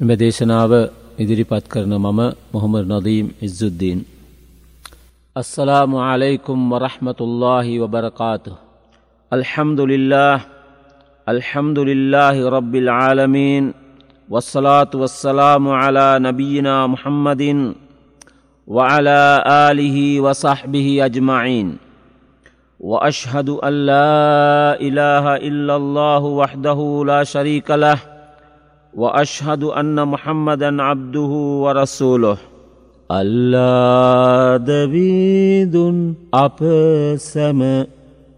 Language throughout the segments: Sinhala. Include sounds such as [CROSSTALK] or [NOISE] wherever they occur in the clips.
මෙම දේශනාව ඉදිරිපත් කරන මම මොහොමර් නොදීම් ඉස්සුද්දීන්. السلام عليكم ورحمة වබරකාතු. وبركاته الحمد لله الحمد لله رب العالمين والصلاة والسلام على نبينا وعلى آله وصحبه أجمعين وأشهد أن لا إله إلا الله وحده لا شريك له وأشهد أن محمدا عبده ورسوله අල්ලාදවීදුන් අප සැම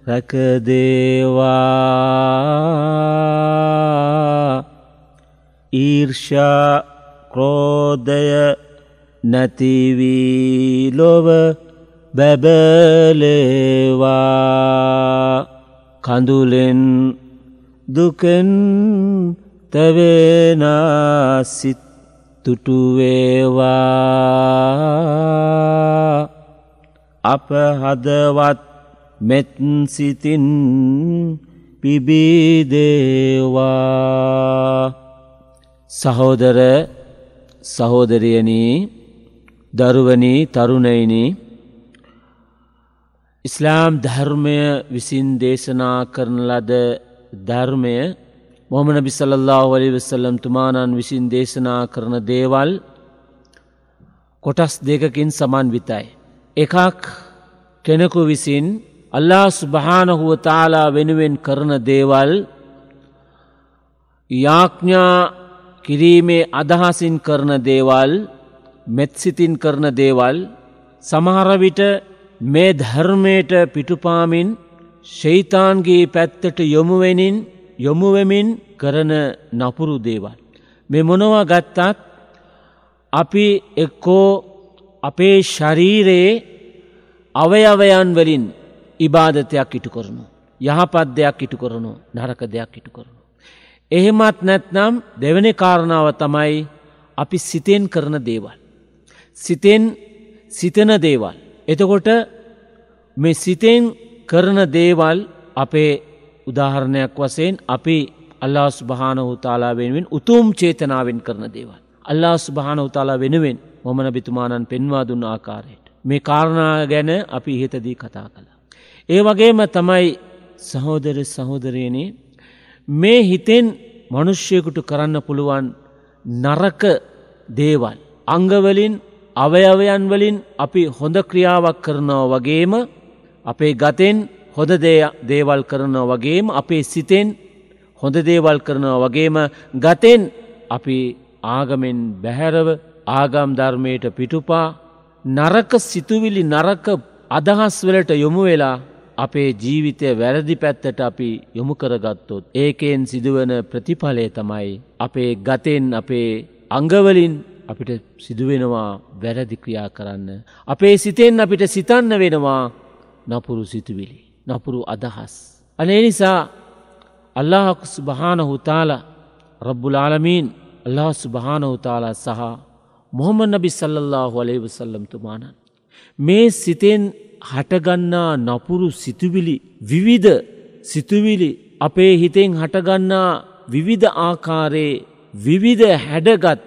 රැකදේවා ඊර්ෂා ක්‍රෝධය නැතිවී ලොව බැබලේවා කඳුලෙන් දුකෙන් තවෙනසිත් තුටුවේවා අප හදවත් මෙත්සිතින් පිබිදේවා. සහෝදර සහෝදරයනී දරුවනී තරුණයිනී ඉස්ලාම් ධර්මය විසින් දේශනා කරන ලද ධර්මය මොහමන බිසල්له වලි වසල්ලම් තුමානන් විසින් දේශනා කරන දේවල් කොටස් දෙකකින් සමන් විතයි. එකක් කෙනෙකු විසින් අල්ලා ස්ුභානහුව තාලා වෙනුවෙන් කරන දේවල් යාඥා කිරීමේ අදහසින් කරන දේවල් මෙත්සිතින් කරන දේවල් සමහරවිට මේ ධර්මයට පිටුපාමින් ශෛතාන්ගේ පැත්තට යොමුවෙනින් යොමුවමින් කරන නපුරු දේවල්. මේ මොනවා ගත්තත් අපි එක්කෝ අපේ ශරීරයේ අවයවයන් වලින් ඉබාධතයක් ඉටු කරනු. යහපත් දෙයක් ඉටු කරනු නරක දෙයක් ඉටු කරනු. එහෙමත් නැත්නම් දෙවැනි කාරණාව තමයි අපි සිතෙන් කරන දේවල්. සිතෙන් සිතන දේවල්. එතකොට මේ සිතෙන් කරන දේවල් අපේ උදාහරණයක් වසයෙන් අපි අල්ලා ස්භාන හුතාලා වෙනුවෙන් උතුම් චේතනාවෙන් කරන දේවල්. අල්ලා ස්භාන උතාලා වෙනුවෙන් මොමන බිතුමානන් පෙන්වා දුන්න ආකාරයට. මේ කාරණා ගැන අපි ඉහතදී කතා කළා. ඒ වගේම තමයි සහෝදර සහෝදරයනේ මේ හිතෙන් මනුෂ්‍යයකුට කරන්න පුළුවන් නරක දේවල්. අංගවලින් අවයවයන් වලින් අපි හොඳ ක්‍රියාවක් කරනවා වගේම අපේ ගතෙන් හොඳ දේවල් කරනවා වගේම අපේ සිතෙන් හොඳ දේවල් කරනවා වගේම ගතෙන් අපි ආගමෙන් බැහැරව ආගම් ධර්මයට පිටුපා නරක සිතුවිලි නරක අදහස්වලට යොමු වෙලා අපේ ජීවිතය වැරදි පැත්තට අපි යොමු කරගත්තොත් ඒකෙන් සිදුවන ප්‍රතිඵලය තමයි අපේ ගතෙන් අපේ අංගවලින් අපිට සිදුවෙනවා වැරදි ක්‍රියා කරන්න. අපේ සිතෙන් අපිට සිතන්න වෙනවා නපුරු සිතුවිලි. නොපුරු අදහස්. අනේ නිසා අල්ලාහකු සුභානහුතාල රබ්බුලාලමීන් අල්ලා සුභානහුතාලා සහ මොහොම නබි සල්ලල්له අලේව සල්ලම්තුමානන්. මේ සිතෙන් හටගන්නා නොපුරු සිතුවිලි විවිධ සිතුවිලි අපේ හිතෙන් හටගන්නා විවිධ ආකාරයේ විවිධ හැඩගත්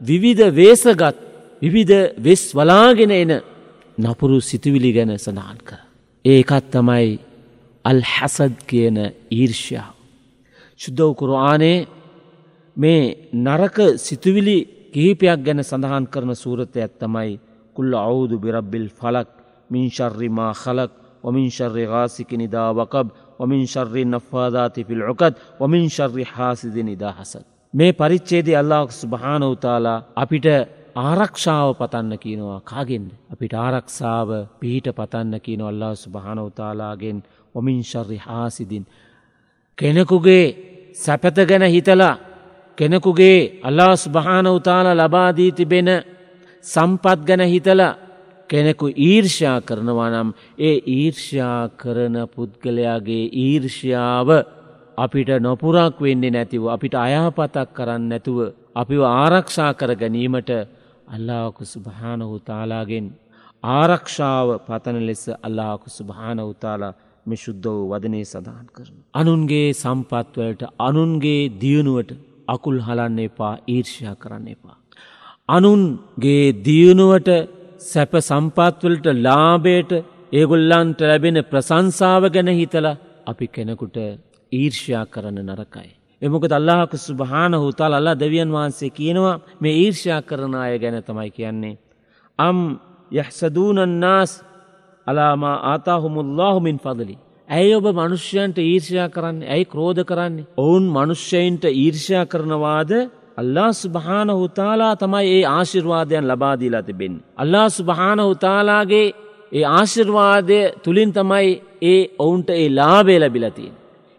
විවිධ වේසගත් විවිධ වෙස් වලාගෙන එන නපුරු සිතුවිලි ගැන සඳහන් කර. ඒකත් තමයි අල් හැසද් කියන ඊර්ෂ්‍යා. ශුද්ධව කුරආනේ මේ නරක සිතුවිලි කිහිපයක් ගැන සඳහන් කරන සූරතයක් තමයි කුල්ල අවුදු බිරබ්බිල් ෆලක් මින්ශර්රිමා හලක් ومنشر غاسك ندا وقب ومنشر النفاذات في العقد ومنشر حاسد ندا حسد මේ පරිච්ඡේදයේ අල්ලාහ් සුබ්හානහු තාලා අපිට ආරක්ෂාව පතන්න කියනවා කාගෙන්ද? අපිට ආරක්ෂාව පිහිට පතන්න කියනවා අල්ලාහ් සුබ්හානහු තාලාගෙන් වමින් ශර්රි හාසිදින්. කෙනෙකුගේ සැපත ගැන හිතලා කෙනෙකුගේ අල්ලා ස්භාන උතාල ලබාදී තිබෙන සම්පත් ගැන හිතලා කෙනෙකු ඊර්ෂා කරනවා නම් ඒ ඊර්ෂා කරන පුද්ගලයාගේ ඊර්ෂ්‍යාව අපිට නොපුරක් වෙන්නේ නැතිව අපිට අයහපතක් කරන්න නැතුව අපිව ආරක්ෂා කර ගැනීමට අල්ලාහකු සුභානහු තාලාගෙන් ආරක්ෂාව පතන ලෙස අල්ලාහකු සුභානහු තාලා මේ ශුද්ධ වූ වදනේ සඳහන් කරන. අනුන්ගේ සම්පත්වලට අනුන්ගේ දියුණුවට අකුල් හලන්න එපා ඊර්ෂයා කරන්න එපා. අනුන්ගේ දියුණුවට සැප සම්පත්වලට ලාබේට ඒගොල්ලන්ට ලැබෙන ප්‍රසංසාව ගැන හිතල අපි කෙනෙකුට ඊර්ෂයා කරන නරකයි. එමොකද අල්ලාහක සුභාන හුතාල් අල්ලා දෙවියන් වහන්සේ කියනවා මේ ඊර්ෂයා කරන අය ගැන තමයි කියන්නේ. අම් යහසදූනන්නාස් අලාමා ආතාහුමුල්ලාහුමින් පදලි. ඇයි ඔබ මනුෂ්‍යයන්ට ඊර්ෂයා කරන්න ඇයි ක්‍රෝධ කරන්නේ. ඔවුන් මනුෂ්‍යයින්ට ඊර්ෂයා කරනවාද අල්ලා සුභාන හුතාලා තමයි ඒ ආශිර්වාදයන් ලබාදීලා තිබෙන්. අල්ලා සුභාන හුතාලාගේ ඒ ආශිර්වාදය තුළින් තමයි ඒ ඔවුන්ට ඒ ලාබේ ලැබිලතින්.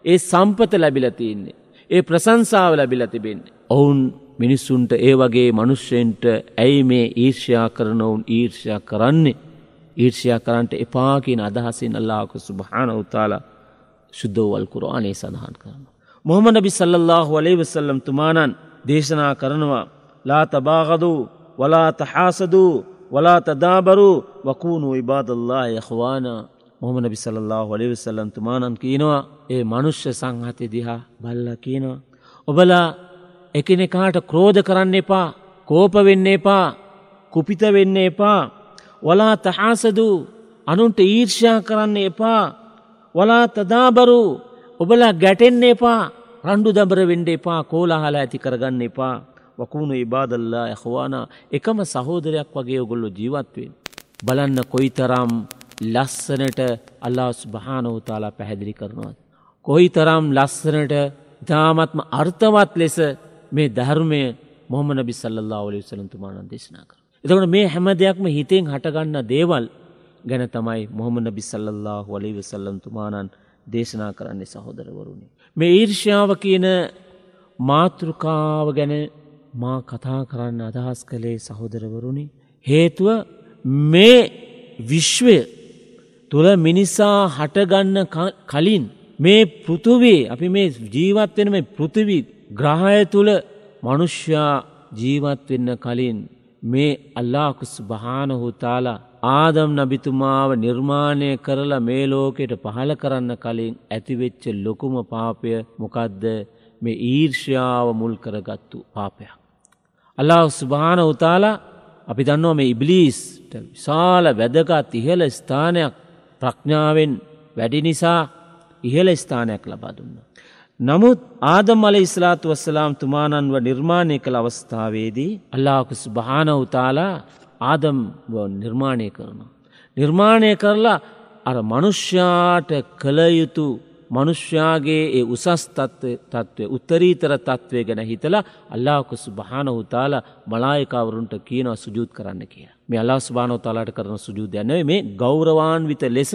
ඒ සම්පත ලැබිලතින්නේ. ඒ ප්‍රසංසාව ලැබිල තිබෙන්නේ. ඔවුන් මිනිස්සුන්ට ඒ වගේ මනුෂ්‍යයෙන්ට ඇයි මේ ඊර්ෂයා කරන ඔවුන් ඊර්ෂයා කරන්නේ. ඊර්ෂයා කරන්ට එපාකින අදහසින් අල්ලාක සුභාන උතාලා ශුද්ධෝවල් කුරානේ සඳහන් කරන. මොහමද බි සල්ලල්له වලේ වසල්ලම් තුමානන් දේශනා කරනවා ලා තබාගදූ වලා තහාසදූ වලා තදාබරු වකූනු ඉබාදල්ලා යහවාන මොහමන බිසල්له වලිවිසල්ලම් තුමානන් කියනවා ඒ මනුෂ්‍ය සංහතය දිහා බල්ල කියනවා. ඔබලා එකනෙකාට ක්‍රෝධ කරන්න එපා කෝප වෙන්න එපා කුපිත වෙන්න එපා වලා තහාසදූ අනුන්ට ඊර්ෂා කරන්න එපා වලා තදාබරු ඔබලා ගැටෙන්න එපා රණ්ඩු දබර වෙන්ඩ එපා කෝලාහලා ඇති කරගන්න එපා වකුණු ඉබාදල්ලා යහවාන එකම සහෝදරයක් වගේ ඔගොල්ලො ජීවත්වෙන්. බලන්න කොයිතරම් ලස්සනට අල්ලාස් භානවතාලා පැහැදිලි කරනවත්. කොයි තරම් ලස්සනට ඉතාමත්ම අර්ථවත් ලෙස මේ ධර්මය මොහමන බිසල්ලා ඔලි සලන්තුමානන් දේශනා කර. එතකට මේ හැම දෙයක්ම හිතෙන් හටගන්න දේවල් ගැන තමයි මොහමන බිසල්له වලි වසල්ලන්තුමානන් දේශනා කරන්නේ සහෝදරවරුණි. මේ ඊර්ෂාව කියන මාතෘකාව ගැන මා කතා කරන්න අදහස් කළේ සහෝදරවරුණි. හේතුව මේ විශ්වය තුළ මිනිසා හටගන්න කලින් මේ පෘතුවේ අපි මේ ජීවත්වෙන මේ පෘතිවි ග්‍රහය තුළ මනුෂ්‍යයා ජීවත්වෙන්න කලින් මේ අල්ලාකුස් භානහු තාලා ආදම් නබිතුමාව නිර්මාණය කරලා මේ ලෝකෙට පහල කරන්න කලින් ඇතිවෙච්ච ලොකුම පාපය මොකදද මේ ඊර්ෂ්‍යාව මුල් කරගත්තු පාපයක්. අල්ලා සුභාන උතාලා අපි දන්නවා මේ ඉබ්ලිස්ට විශාල වැදගත් ඉහල ස්ථානයක් ප්‍රඥාවෙන් වැඩි නිසා ඉහල ස්ථානයක් ලබා දුන්න. නමුත් ආදම් අල ඉස්ලාතු වස්සලාම් තුමානන්ව නිර්මාණය කළ අවස්ථාවේදී අල්ලාකුස් භාන උතාලා ආදම් නිර්මාණය කරනවා. නිර්මාණය කරලා අර මනුෂ්‍යාට කළයුතු මනුෂ්‍යයාගේ ඒ උසස් තත්ත්වය උත්තරීතර තත්ත්වය ගැන හිතලා අල්ලාකුසු භානවතාලා මලායකාවරුන්ට කියනව සුජූත් කරන්න කිය. මේ අල්ලා ස්භානව තාලාට කරන සුජූදයන්නව මේ ගෞරවාන්විත ලෙස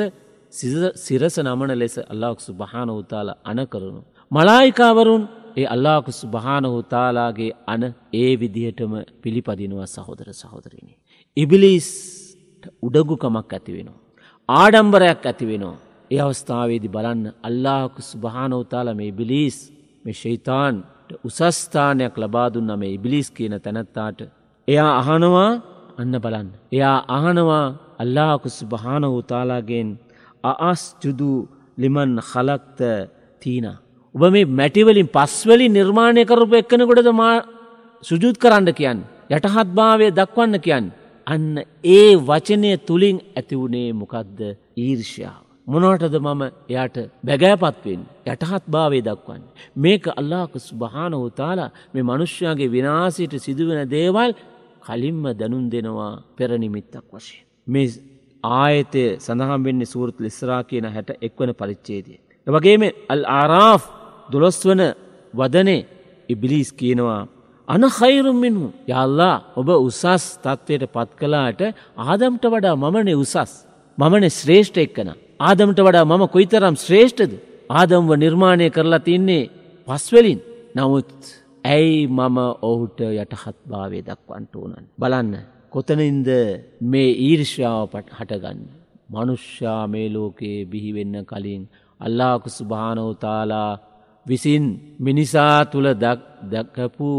සිරස නමන ලෙස අල්ලාක්සු භානවතාලා අන කරනු. මලායිකාවරුන් ඒ අල්ලාකුසු භානහුතාලාගේ අන ඒ විදිහටම පිළිපදිනවා සහෝදර සහෝදරණි. ඉබිලිස් උඩගුකමක් ඇති වෙනවා. ආඩම්බරයක් ඇති වෙනවා. ඒ අවස්ථාවේදි බලන්න අල්ලාහකු සුභානවතාල මේ බිලිස් මේ ශෛතාන්ට උසස්ථානයක් ලබාදුන්න මේ ඉබිලිස් කියන තැනැත්තාට. එයා අහනවා අන්න බලන්න. එයා අහනවා අල්ලාහකු සුභානවතාලාගෙන් අස් ජුදු ලිමන් හලක්ත තීන. ඔබ මේ මැටිවලින් පස්වලි නිර්මාණය කරපු එක්කනකොටද මා සුජුත් කරන්න කියන්න. යටහත් භාවය දක්වන්න කියන්න. අන්න ඒ වචනය තුළින් ඇතිවුණේ මොකක්ද ඊර්ෂාව. මොනවටද මම එයාට බැගෑපත්වෙන් යටහත් භාවේ දක්වන්න. මේක අල්ලාකස් භානහු තාලා මේ මනුෂ්‍යයාගේ විනාසයට සිදුවෙන දේවල් කලින්ම දැනුන් දෙනවා පෙරනිමිත්තක් වශයෙන්. මේ ආයතය සඳහම් වෙන්නේ සූරත් ලෙස්රා කියන හැට එක්වන පරිච්චේදය. වගේම අල් ආරාෆ් දොළොස්වන වදනේ ඉබිලිස් කියනවා අන හයිරුම් මිනු යල්ලා ඔබ උසස් තත්ත්වයට පත් කලාට ආදම්ට වඩා මමනේ උසස් මමන ශ්‍රේෂ්ඨ එක්කන ආදමට වඩා මම කොයිතරම් ශ්‍රේෂ්ඨද? ආදම්ව නිර්මාණය කරලා තින්නේ පස්වලින්. නමුත් ඇයි මම ඔහුට යටහත් භාවය දක්වන්ට ඕනන් බලන්න කොතනින්ද මේ ඊර්ෂාව පට හටගන්න? මනුෂ්‍යා මේ ලෝකයේ බිහිවෙන්න කලින් අල්ලාකු සුභානෝතාලා විසින් මිනිසා තුළ දැකපු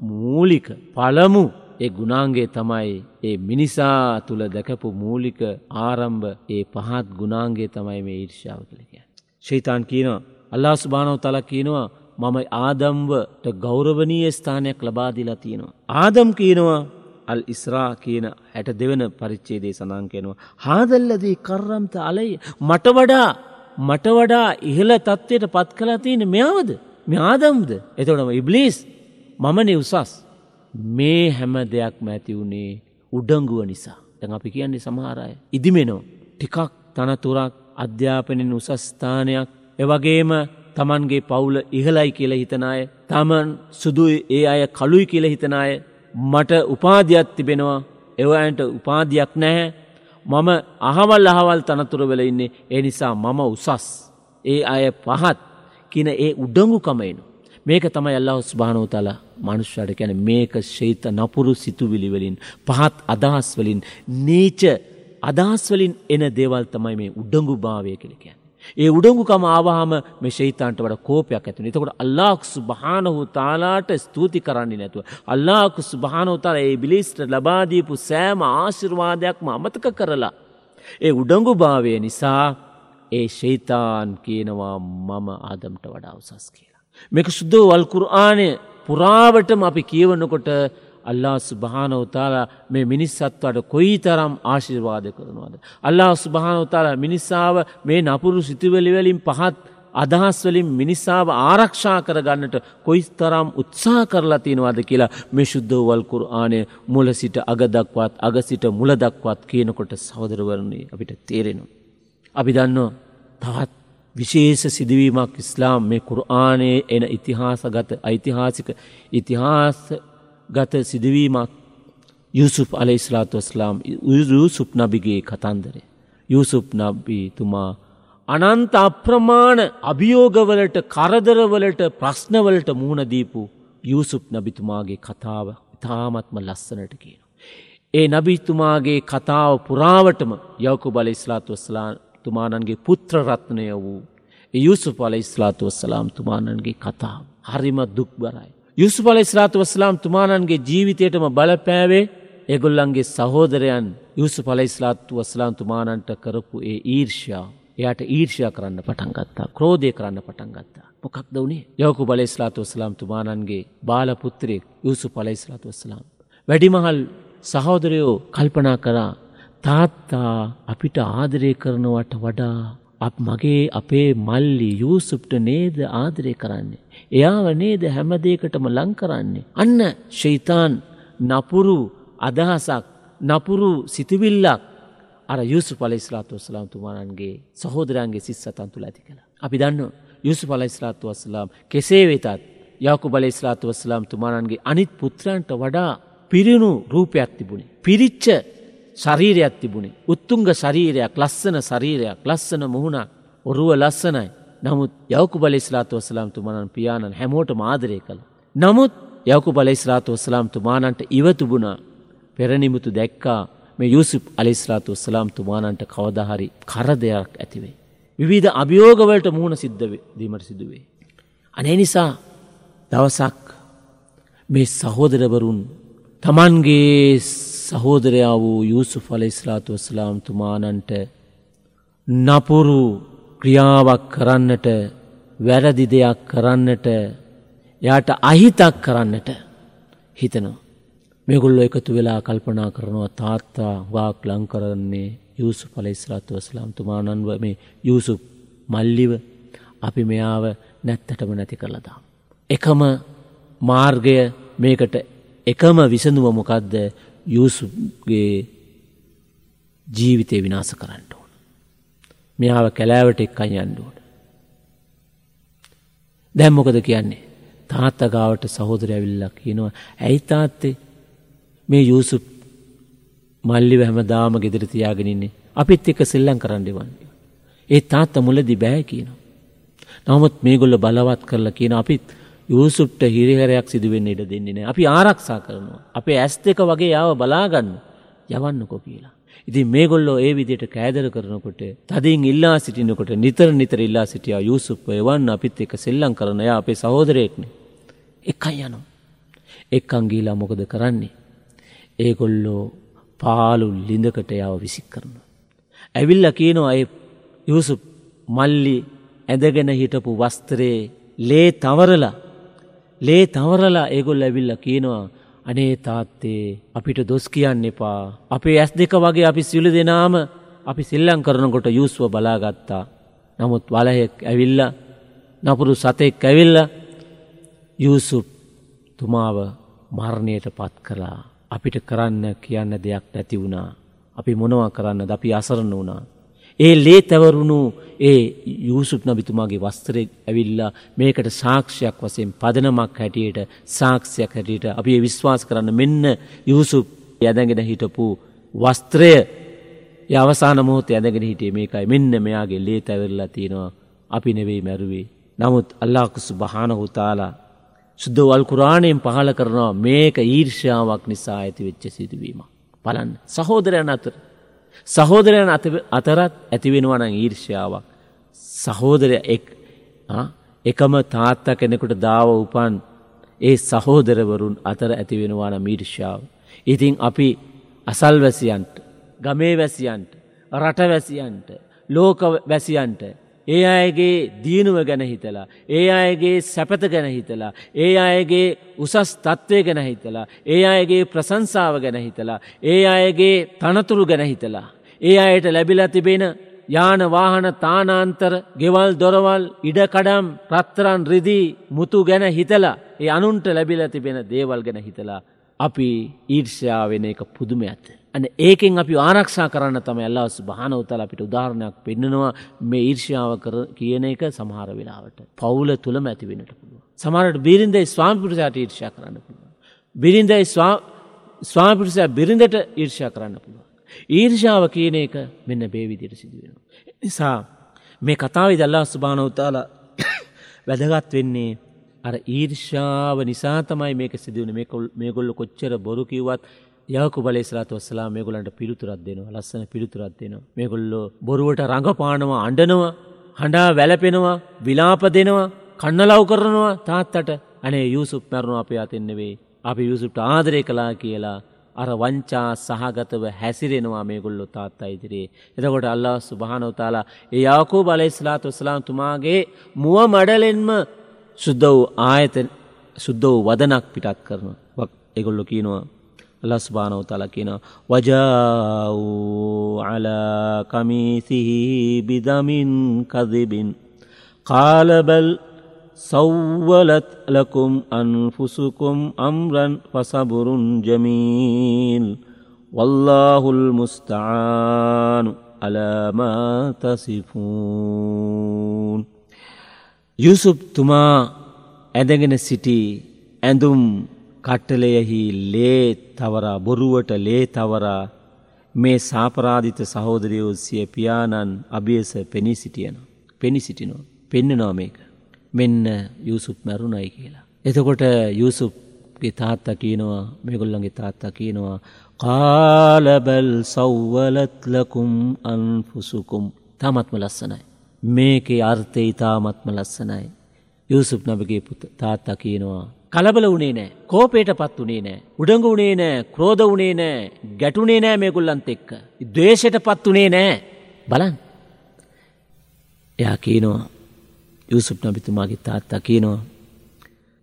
මූලික පළමු ඒ ගුණාන්ගේ තමයි ඒ මිනිසා තුළ දැකපු මූලික ආරම්භ ඒ පහත් ගුණාන්ගේ තමයි මේ ඊර්ෂාව කළ කිය. ශෛතාන් කියනවා අල්ලා ස්භානව තල කියනවා මම ආදම්වට ගෞරවනීය ස්ථානයක් ලබාදිලා තියෙනවා. ආදම් කියනවා අල් ඉස්රා කියන හැට දෙවන පරිච්චේදේ සඳන් කෙනවා. හාදල්ලදී කරම්ත අලයි මට වඩා මට වඩා ඉහළ තත්ත්වයට පත් කලා තියෙන මෙයාවද මෙ ආදම්ද එතොටම ඉබ්ලිස් මමනේ උසස් මේ හැම දෙයක්ම ඇති වුණේ උඩංගුව නිසා. දැන් අපි කියන්නේ සමහරය ඉදිමෙනෝ ටිකක් තනතුරක් අධ්‍යාපනෙන් උසස්ථානයක් එවගේම තමන්ගේ පවුල ඉහලයි කියල හිතනාය තමන් සුදුයි ඒ අය කලුයි කියල හිතනාය මට උපාධයක් තිබෙනවා. එවයන්ට උපාධයක් නැහැ. මම අහවල් අහවල් තනතුරවල ඉන්නේ. ඒ නිසා මම උසස්. ඒ අය පහත් කියන ඒ උඩංගුකමයිනු මේක තමයි අල්ලා ස්භානෝ තල මනුෂ්‍යයට කැන මේක ශෛත නපුරු සිතුවිලිවලින් පහත් අදහස්වලින් නීච අදහස්වලින් එන දේවල් තමයි මේ උඩංගු භාවය කෙලකයන්. ඒ උඩංගුකම ආවාහම මේ ශෛතන්ට වඩ කෝපයක් ඇතින එතකොට අල්ලාක්සු භානහු තාලාට ස්තුති කරන්නේ නැතුව. අල්ලාකුසු භානෝතර ඒ බිලිස්ට ලබාදීපු සෑම ආශිර්වාදයක්ම අමතක කරලා. ඒ උඩංගු භාවය නිසා ඒ ශෛතාන් කියනවා මම ආදම්ට වඩා උසස් කියලා. මේක සුද්දෝ වල්කුරආනය පුරාවටම අපි කියවන්නකොට අල්ලා ස්භානවතාලා මේ මිනිස්සත්වට කොයි තරම් ආශිර්වාද කරනවාද. අල්ලා ස්භානවතාලා මිනිස්සාාව මේ නපුරු සිතුවලිවලින් පහත් අදහස්වලින් මිනිස්සාාව ආරක්ෂා කරගන්නට කොයිස් තරම් උත්සා කරලා තියෙනවාද කියලා මේ ශුද්ධවල්කුර ආනය මුල සිට අගදක්වත් අග සිට මුලදක්වත් කියනකොට සහෝදරවරණය අපිට තේරෙනවා. අපි දන්නවා තවත් විශේෂ සිදුවීමක් ඉස්ලාම් මේ කුරආනයේ එන ඉතිහාස ගත ඓතිහාසික ඉතිහාස ගත සිදුවීමක් යුසුප් අල ඉස්ලාතු වස්ලාම් යුසුප් නබිගේ කතන්දරේ. යුසුප් නබ්බීතුමා අනන්ත අප්‍රමාණ අභියෝගවලට කරදරවලට ප්‍රශ්නවලට මුහුණදීපු යුසුප් නබිතුමාගේ කතාව ඉතාමත්ම ලස්සනට කියන. ඒ නබිතුමාගේ කතාව පුරාවටම යවකු බල ඉස්ලාතු වස්ලාම් තුමානන්ගේ පුත්‍රරත්නය වූ යුසු පල ඉස්ලාතු වස්සලාම් තුමානන්ගේ කතාව. හරිම දුක් බරයි. යුසු පල ඉස්ලාතු වස්ලාම් තුමානන්ගේ ජීවිතයටම බලපෑවේ එගොල්ලන්ගේ සහෝදරයන් යුසු පල ඉස්ලාත්තු වස්ලාම් තුමානන්ට කරපු ඒ ඊර්ෂා එයට ඊර්ෂයා කරන්න පටන් ගත්තා ක්‍රෝධය කරන්න පටන් ගත්තා. මොකක්ද වනේ යවකු බල ඉස්ලාතු වස්ලාම් තුමානන්ගේ බාලපුත්‍රයෙක් යුසු පල ඉස්ලාතු වස්ලාම්. වැඩිමහල් සහෝදරයෝ කල්පනා කරා තාත්තා අපිට ආදරය කරනවට වඩා අප මගේ අපේ මල්ලි යූසුප්ට නේද ආදරය කරන්නේ. එයාව නේද හැමදේකටම ලං කරන්නේ. අන්න ශෛතාන් නපුරු අදහසක් නපුරු සිතිවිල්ලක් අර යුසු පලයිස්ලාතු වස්ලාම් තුමානන්ගේ සහෝදරන්ගේ සිස් සතන් තුළ ඇති කළ. අපි දන්න යුසු පලයිස්ලාතු වස්ලාම් කෙසේ වෙතත් යකු බලයිස්ලාතු වස්ලාම් තුමානන්ගේ අනිත් පුත්‍රන්ට වඩා පිරිණු රූපයක් තිබුණේ. පිරිච්ච ශරීරයක් තිබුණේ. උත්තුංග ශරීරයක් ලස්සන ශරීරයක් ලස්සන මුහුණක් ඔරුව ලස්සනයි. නමුත් යවකු බලස්ලාතු වසලාම් තුමනන් පියාණන් හැමෝට මාදරය කළ. නමුත් යවකු බලස්ලාතු වසලාම් තුමානන්ට ඉවතුබුණා පෙරනිමුතු දැක්කා මේ යුසුප් අලිස්ලාතු වස්සලාම් තුමානන්ට කවදහරි කරදයක් ඇතිවේ. විවිධ අභියෝගවලට මුහුණ සිද්ධ දීමට සිදුවේ. අනේ නිසා දවසක් මේ සහෝදරවරුන් තමන්ගේ සහෝදරයා වූ යුසු ෆලයිස්ලාතු වස්ලාම් තුමානන්ට නපුරු ක්‍රියාවක් කරන්නට වැරදි දෙයක් කරන්නට යාට අහිතක් කරන්නට හිතනවා. මෙගුල්ල එකතු වෙලා කල්පනා කරනවා තාත්තා වාක් ලං කරන්නේ යුසු පලයිස්රාතු වස්ලාම් තුමානන්ව මේ යුසු මල්ලිව අපි මෙයාව නැත්තටම නැති කරලදා. එකම මාර්ගය මේකට එකම විසඳුව මොකක්ද යුසුගේ ජීවිතය විනාස කරන්න ඕන. මෙයාව කැලෑවට එක් අයන්ඩුවට. දැම්මොකද කියන්නේ තාත්තගාවට සහෝදරය ඇවිල්ලක් කියනවා ඇයි තාත්තේ මේ යුසුප් මල්ලි හැම දාම ගෙදර තියාගෙනන්නේ අපිත් එක සෙල්ලං කරන්න වන්නේ. ඒ තාත්ත මුලදි බෑ කියනවා. නමුත් මේගොල්ල බලවත් කරලා කියන අපිත් යූසුප්ට හිරිහරයක් සිදුවෙන්න ඉඩ දෙන්නේ නෑ අපි ආරක්ෂා කරනවා. අපේ ඇස් දෙක වගේ යාව බලාගන්න යවන්නකො කියලා. ඉතින් මේගොල්ලෝ ඒ විදියට කෑදර කරනකොට තදින් ඉල්ලා සිටිනකොට නිතර නිතර ඉල්ලා සිටියා යුසුප්ව එවන්න අපිත් එක සෙල්ලං කරන යා අපේ සහෝදරයෙක්න. එකයි යනවා. එක් අංගීලා මොකද කරන්නේ. ඒගොල්ලෝ පාලු ලිඳකට යාව විසික් කරන. ඇවිල්ල කියනවා අය යුසුප් මල්ලි ඇදගෙන හිටපු වස්තරයේ ලේ තවරලා ලේ තවරලා ඒගොල් ඇවිල්ල කියනවා අනේ තාත්තේ අපිට දොස් කියන්න එපා. අපේ ඇස් දෙක වගේ අපි සිලු දෙනාම අපි සිල්ලං කරනකොට යුස්ව බලාගත්තා. නමුත් වලහෙක් ඇවිල්ල නපුරු සතෙක් ඇවිල්ල යුසුප් තුමාව මරණයට පත් කලා. අපිට කරන්න කියන්න දෙයක් නැති වුණා. අපි මොනවා කරන්න ද අපි අසරණ වුණා. ඒ ලේ තැවරුණු ඒ යුසුප් නබිතුමාගේ වස්තරෙක් ඇවිල්ලා මේකට සාක්ෂයක් වසයෙන් පදනමක් හැටියට සාක්ෂයක් හැටියට අපි විශ්වාස කරන්න මෙන්න යුසුප් යදගෙන හිටපු වස්ත්‍රය අවසාන මොහොත ඇදගෙන හිටිය මේකයි මෙන්න මෙයාගේ ලේ තැවරලා තියෙනවා අපි නෙවෙයි මැරුවේ. නමුත් අල්ලාකුසු බහනහුතාලා සුද්දවල් කුරාණයෙන් පහල කරනවා මේක ඊර්ෂාවක් නිසා ඇති වෙච්ච සිදුවීම. බලන්න සහෝදරයන් අතර. සහෝදරයන් අතරත් ඇතිවෙනවන ඊර්ෂාවක්. සහෝදරය එකම තාත්තා කෙනෙකුට දාව උපන් ඒ සහෝදරවරුන් අතර ඇතිවෙනවාන මීර්ෂාව. ඉතින් අපි අසල්වැසියන්ට ගමේ වැසියන්ට රටවැසියන්ට ලෝක වැසියන්ට ඒ අයගේ දියනුව ගැන හිතලා. ඒ අයගේ සැපත ගැන හිතලා. ඒ අයගේ උසස් තත්ත්වය ගැන හිතලා. ඒ අයගේ ප්‍රසංසාව ගැන හිතලා. ඒ අයගේ තනතුරු ගැන හිතලා. ඒ අයට ලැබිලා තිබෙන යාන වාහන තානාන්තර ගෙවල් දොරවල් ඉඩකඩම් රත්තරන් රිදී මුතු ගැන හිතලා ඒ අනුන්ට ලැබිල තිබෙන දේවල් ගැන හිතලා අපි ඊර්ෂ්‍යාවෙන එක පුදුම ඇත. අන ඒකෙන් අපි ආරක්ෂා කරන්න තම ඇල්ලාස් භාන උතල අපිට උදාහරණයක් පෙන්න්නනවා මේ ඊර්ෂාව කර කියන එක සමහර වෙලාවට. පවුල තුළම ඇති වෙනට පුළුව. සමහරට බිරින්ද ස්වාමිපුරසයට ඊර්ෂා කරන්න පුළුව. බිරින්දයි ස්වාමිපුරසය බිරිඳට ඊර්ෂා කරන්න පුළුව. ඊර්ෂාව කියන එක මෙන්න බේවිදියට සිදුවෙන. නිසා මේ කතාවි දල්ලා ස්භාන උතාල [COUGHS] වැදගත් වෙන්නේ අර ඊර්ෂාව නිසා තමයි මේක සිදුවන මේගොල්ල කොච්චර බොරු කිව්වත් යකු බලේස්ලාත වස්සලා මේගොලන්ට පිළිතුරත් දෙනවා ලස්සන පිළිතුරත් දෙනවා. මේගොල්ලෝ බොරුවට රඟපානවා අඩනවා හඬා වැලපෙනවා විලාප දෙනවා කන්නලව් කරනවා තාත්තට අනේ යුසුප් මැරුණු අපේ අතින්නෙවේ අපි යුසුප්ට ආදරය කලා කියලා අර වංචා සහගතව හැසිරෙනවා මේගොල්ලො තාත්තා ඉදිරියේ. එතකොට අල්ලා සුභානවතාලා ඒ යාකෝ බලයිස්ලාත් වස්ලාම් තුමාගේ මුව මඩලෙන්ම සුද්ද වූ ආයත සුද්ද වූ වදනක් පිටත් කරන එගොල්ලො කියනවා අල්ලා ස්භානවතාලා කියන වජාවූ අලා කමිසිහි බිදමින් කදිබින් කාලබල් سولت لكم أنفسكم أمرا فصبر جميل والله المستعان على ما تصفون යුසුප් තුමා ඇඳගෙන සිටි ඇඳුම් කට්ටලයෙහි ලේ තවරා බොරුවට ලේ තවරා මේ සාපරාධිත සහෝදරයෝ සිය පියාණන් අභියස පෙනී සිටියන පෙනි සිටිනෝ පෙන්න්නනවා මේක. මෙන්න යුසුප් මැරුණයි කියලා. එතකොට යුසුප්ගේ තාත්තා කියනවා මේගොල්ලන්ගේ තාත්තා කියනවා කාලබල් සව්වලත්ලකුම් අන්ෆුසුකුම් තමත්ම ලස්සනයි. මේකේ අර්ථය ඉතාමත්ම ලස්සනයි. යුසුප් නබගේ පුත තාත්තා කියනවා. කලබල වනේ නෑ කෝපේට පත් වනේ නෑ උඩඟ වනේ නෑ ක්‍රෝධ වනේ නෑ ගැටුනේ නෑ මේගුල්ලන්ත එක්ක. දවේශයට පත් වනේ නෑ බලන්. එයා කියනවා යුසුප් නබිතුමාගේ තාත්තා කියනවා.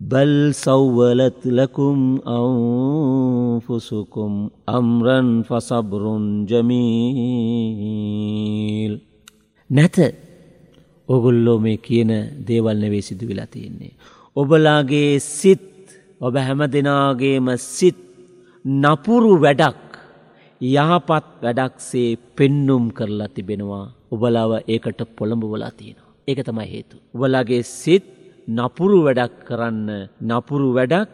බල් සව්වලත් ලකුම් අවෆුසුකුම් අම්රන් ෆසබරුන් ජමීල්. නැත ඔගුල්ලෝ මේ කියන දේවල් නෙවේ සිදු වෙලා තියෙන්නේ. ඔබලාගේ සිත් ඔබ හැම දෙනාගේම සිත් නපුරු වැඩක් යහපත් වැඩක්සේ පෙන්නුම් කරලා තිබෙනවා ඔබලාව ඒකට පොළඹවලා තියෙනවා. ඒක තමයි හේතු. උබලගේ සිත් නපුරු වැඩක් කරන්න නපුරු වැඩක්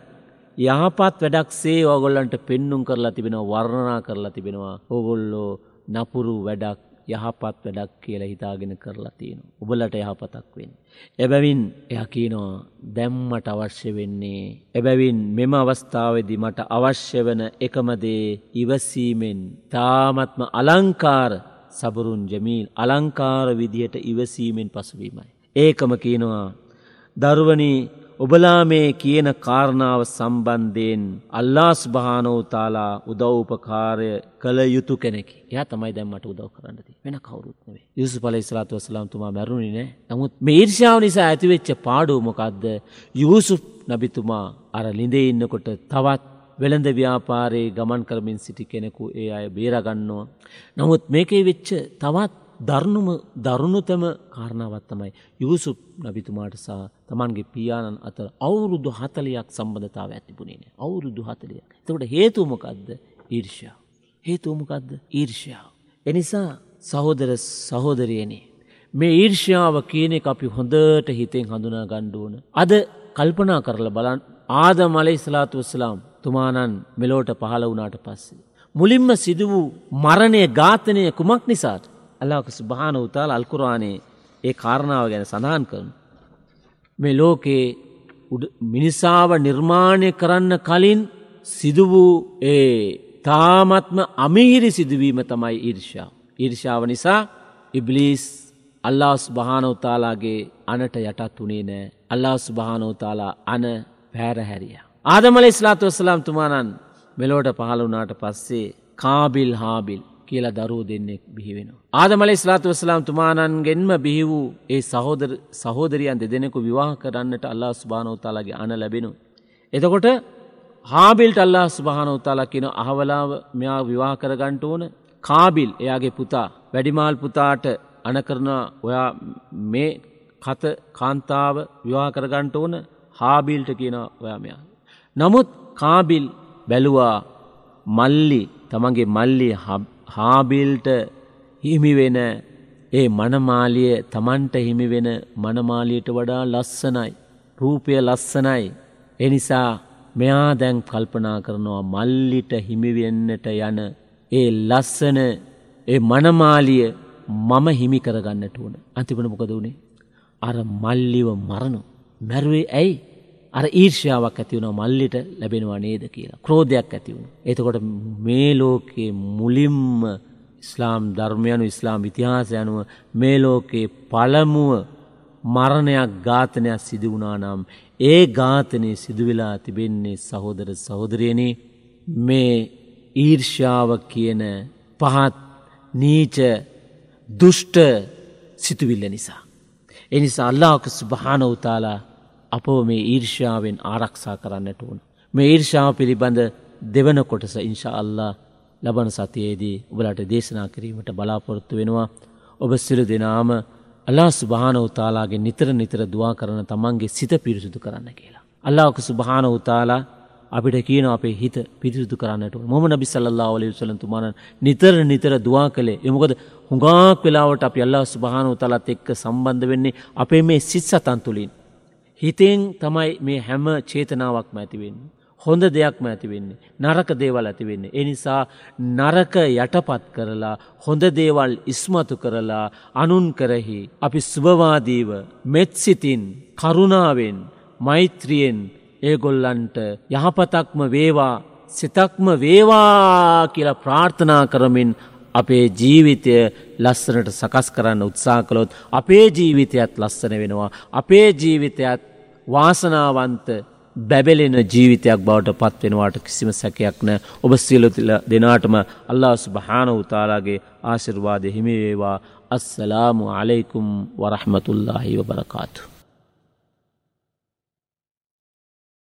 යහපත් වැඩක් සේ ඕගොල්ලන්ට පෙන්නුම් කරලා තිබෙනවා වර්ණනා කරලා තිබෙනවා ඔගොල්ලෝ නපුරු වැඩක් යහපත් වැඩක් කියලා හිතාගෙන කරලා තියෙන. උබලට යහපතක් වෙන්. එබැවින් එය කියනවා දැම්මට අවශ්‍ය වෙන්නේ. එබැවින් මෙම අවස්ථාවදි මට අවශ්‍ය වන එකමදේ ඉවසීමෙන් තාමත්ම අලංකාර සබරුන් ජමීල් අලංකාර විදිහට ඉවසීමෙන් පසුවීමයි. ඒකම කියනවා දරුවනි ඔබලා මේ කියන කාරණාව සම්බන්ධයෙන් අල්ලාස් භානෝතාලා උදව්පකාරය කළ යුතු කෙනෙකි. ය තමයි දැම්මට උදව් කරන්නති වෙන කවරුත්නේ යුසු පල ස්ලාතු වසලාම්තුමා මැරුණි නෑ. නමුත් මේ ඊර්ෂාව නිසා ඇතිවෙච්ච පාඩුවමොකක්ද යුසු නබිතුමා අර ලිඳේ ඉන්නකොට තවත් වෙළඳ ව්‍යාපාරයේ ගමන් කරමින් සිටි කෙනෙකු ඒ අය බේරගන්නවා. නමුත් මේකේ වෙච්ච තවත් දරුණුම දරුණුතම කාරණාවත්තමයි යුසුප් නබිතුමාට සහ තමන්ගේ පියාණන් අතර අවුරුදු හතලයක් සම්බඳතාව ඇතිබුණේ අවුරුදු හතලයක්. එතකට හේතුමකක්ද ඊර්ෂා. හේතුමකක්ද ඊර්ෂාව. එනිසා සහෝදර සහෝදරයනේ. මේ ඊර්ෂාව කියනෙ අපි හොඳට හිතෙන් හඳුනා ගණ්ඩුවන. අද කල්පනා කරල බලන් ආද මලයි ස්ලාතු වස්ලාම් තුමානන් මෙලෝට පහළ වුණාට පස්සේ. මුලින්ම සිදු වූ මරණය ඝාතනය කුමක් නිසාට අල්ලාක ස්භාන උතාල අල්කුරානේ ඒ කාරණාව ගැන සඳහන් කරන. මේ ලෝකයේ මිනිසාව නිර්මාණය කරන්න කලින් සිදු වූ ඒ තාමත්ම අමිහිරි සිදුවීම තමයි ඊර්ෂාව. ඊර්ෂාව නිසා ඉබ්ලිස් අල්ලාස් භානවතාලාගේ අනට යටත් වනේ නෑ අල්ලාස් භානෝතාලා අන පැහැරහැරිය. ආදමල ස්ලාතු වසලාම් තුමානන් මෙලෝට පහළ වනාට පස්සේ කාබිල් හාබිල් කියලා දරූ දෙන්නෙක් බිහිවෙන. ආදමල ස්ලාතු වසලාම් තුමානන්ගෙන්ම බිහි වූ ඒ සහෝදර සහෝදරියන් දෙදෙනෙකු විවාහ කරන්නට අල්ලා ස්භානෝතාලගේ අන ලැබෙනු. එතකොට හාබිල්ට අල්ලා ස්භානෝතාලා කියන අහවලාව මෙයා විවාහ කරගන්ට ඕන කාබිල් එයාගේ පුතා වැඩිමාල් පුතාට අන කරන ඔයා මේ කත කාන්තාව විවාහ කරගන්ට ඕන හාබිල්ට කියන ඔයා මෙයා. නමුත් කාබිල් බැලුවා මල්ලි තමන්ගේ මල්ලි හාබිල්ට හිමිවෙන ඒ මනමාලිය තමන්ට හිමිවෙන මනමාලියට වඩා ලස්සනයි. රූපය ලස්සනයි. එනිසා මෙයා දැන් කල්පනා කරනවා මල්ලිට හිමිවෙන්නට යන ඒ ලස්සන ඒ මනමාලිය මම හිමි කරගන්නට වුණ අන්තිපන මොකද වුණේ අර මල්ලිව මරණු මැරුවේ ඇයි අර ඊර්ෂාවක් ඇති වුණ මල්ලිට ලැබෙනවා නේද කියලා ක්‍රෝධයක් ඇති වුණ. එතකොට මේ ලෝකයේ මුලින්ම ඉස්ලාම් ධර්මයනු ඉස්ලාම් ඉතිහාස යනුව මේ ලෝකයේ පළමුුව මරණයක් ඝාතනයක් සිදුවුණා නම් ඒ ඝාතනය සිදුවෙලා තිබෙන්නේ සහෝදර සහෝදරයනේ මේ ඊර්ෂාව කියන පහත් නීච දුෂ්ට සිතුවිල්ල නිසා. එනිසා අල්ලාක ස්භානවතාලා අපෝ මේ ඊර්ෂාවෙන් ආරක්ෂා කරන්නට ඕන. මේ ඊර්ෂාව පිළිබඳ දෙවන කොටස ඉංශා අල්ලා ලබන සතියේදී ඔබලට දේශනා කිරීමට බලාපොරොත්තු වෙනවා. ඔබ සිරු දෙනාම අල්ලා ස්භාන උතාලාගේ නිතර නිතර දවා කරන තමන්ගේ සිත පිරිසුදු කරන්න කියලා. අල්ලාක ස්භාන උතාලා අපිට කියන අපේ හිත පිරිසුදු කරන්නට මොම නබි සල්ලා ඔලි සලතුමාන නිතර නිතර දවා කළේ එමකද හුඟාක් වෙලාවට අප අල්ලා ස්භාන උතලත් එක්ක සම්බන්ධ වෙන්නේ අපේ මේ සිත් සතන් තුළින්. හිතෙන් තමයි මේ හැම චේතනාවක්ම ඇතිවෙන්නේ. හොඳ දෙයක්ම ඇතිවෙන්නේ. නරක දේවල් ඇතිවෙන්නේ. එනිසා නරක යටපත් කරලා හොඳ දේවල් ඉස්මතු කරලා අනුන් කරෙහි අපි ස්වවාදීව මෙත්සිතින් කරුණාවෙන් මෛත්‍රියෙන් ඒගොල්ලන්ට යහපතක්ම වේවා සිතක්ම වේවා කියලා ප්‍රාර්ථනා කරමින් අපේ ජීවිතය ලස්සනට සකස් කරන්න උත්සා කළොත් අපේ ජීවිතයත් ලස්සන වෙනවා. අපේ ජීවිතයත් වාසනාවන්ත බැබලෙන ජීවිතයක් බවට පත්වෙනවාට කිසිම සැකයක් නෑ ඔබ සියලුතිල දෙනාටම අල්ලා සුභාන උතාලාගේ ආශිර්වාදය හිමිවේවා අස්සලාමු අලෙකුම් වරහමතුල්ලාහි වබරකාතු.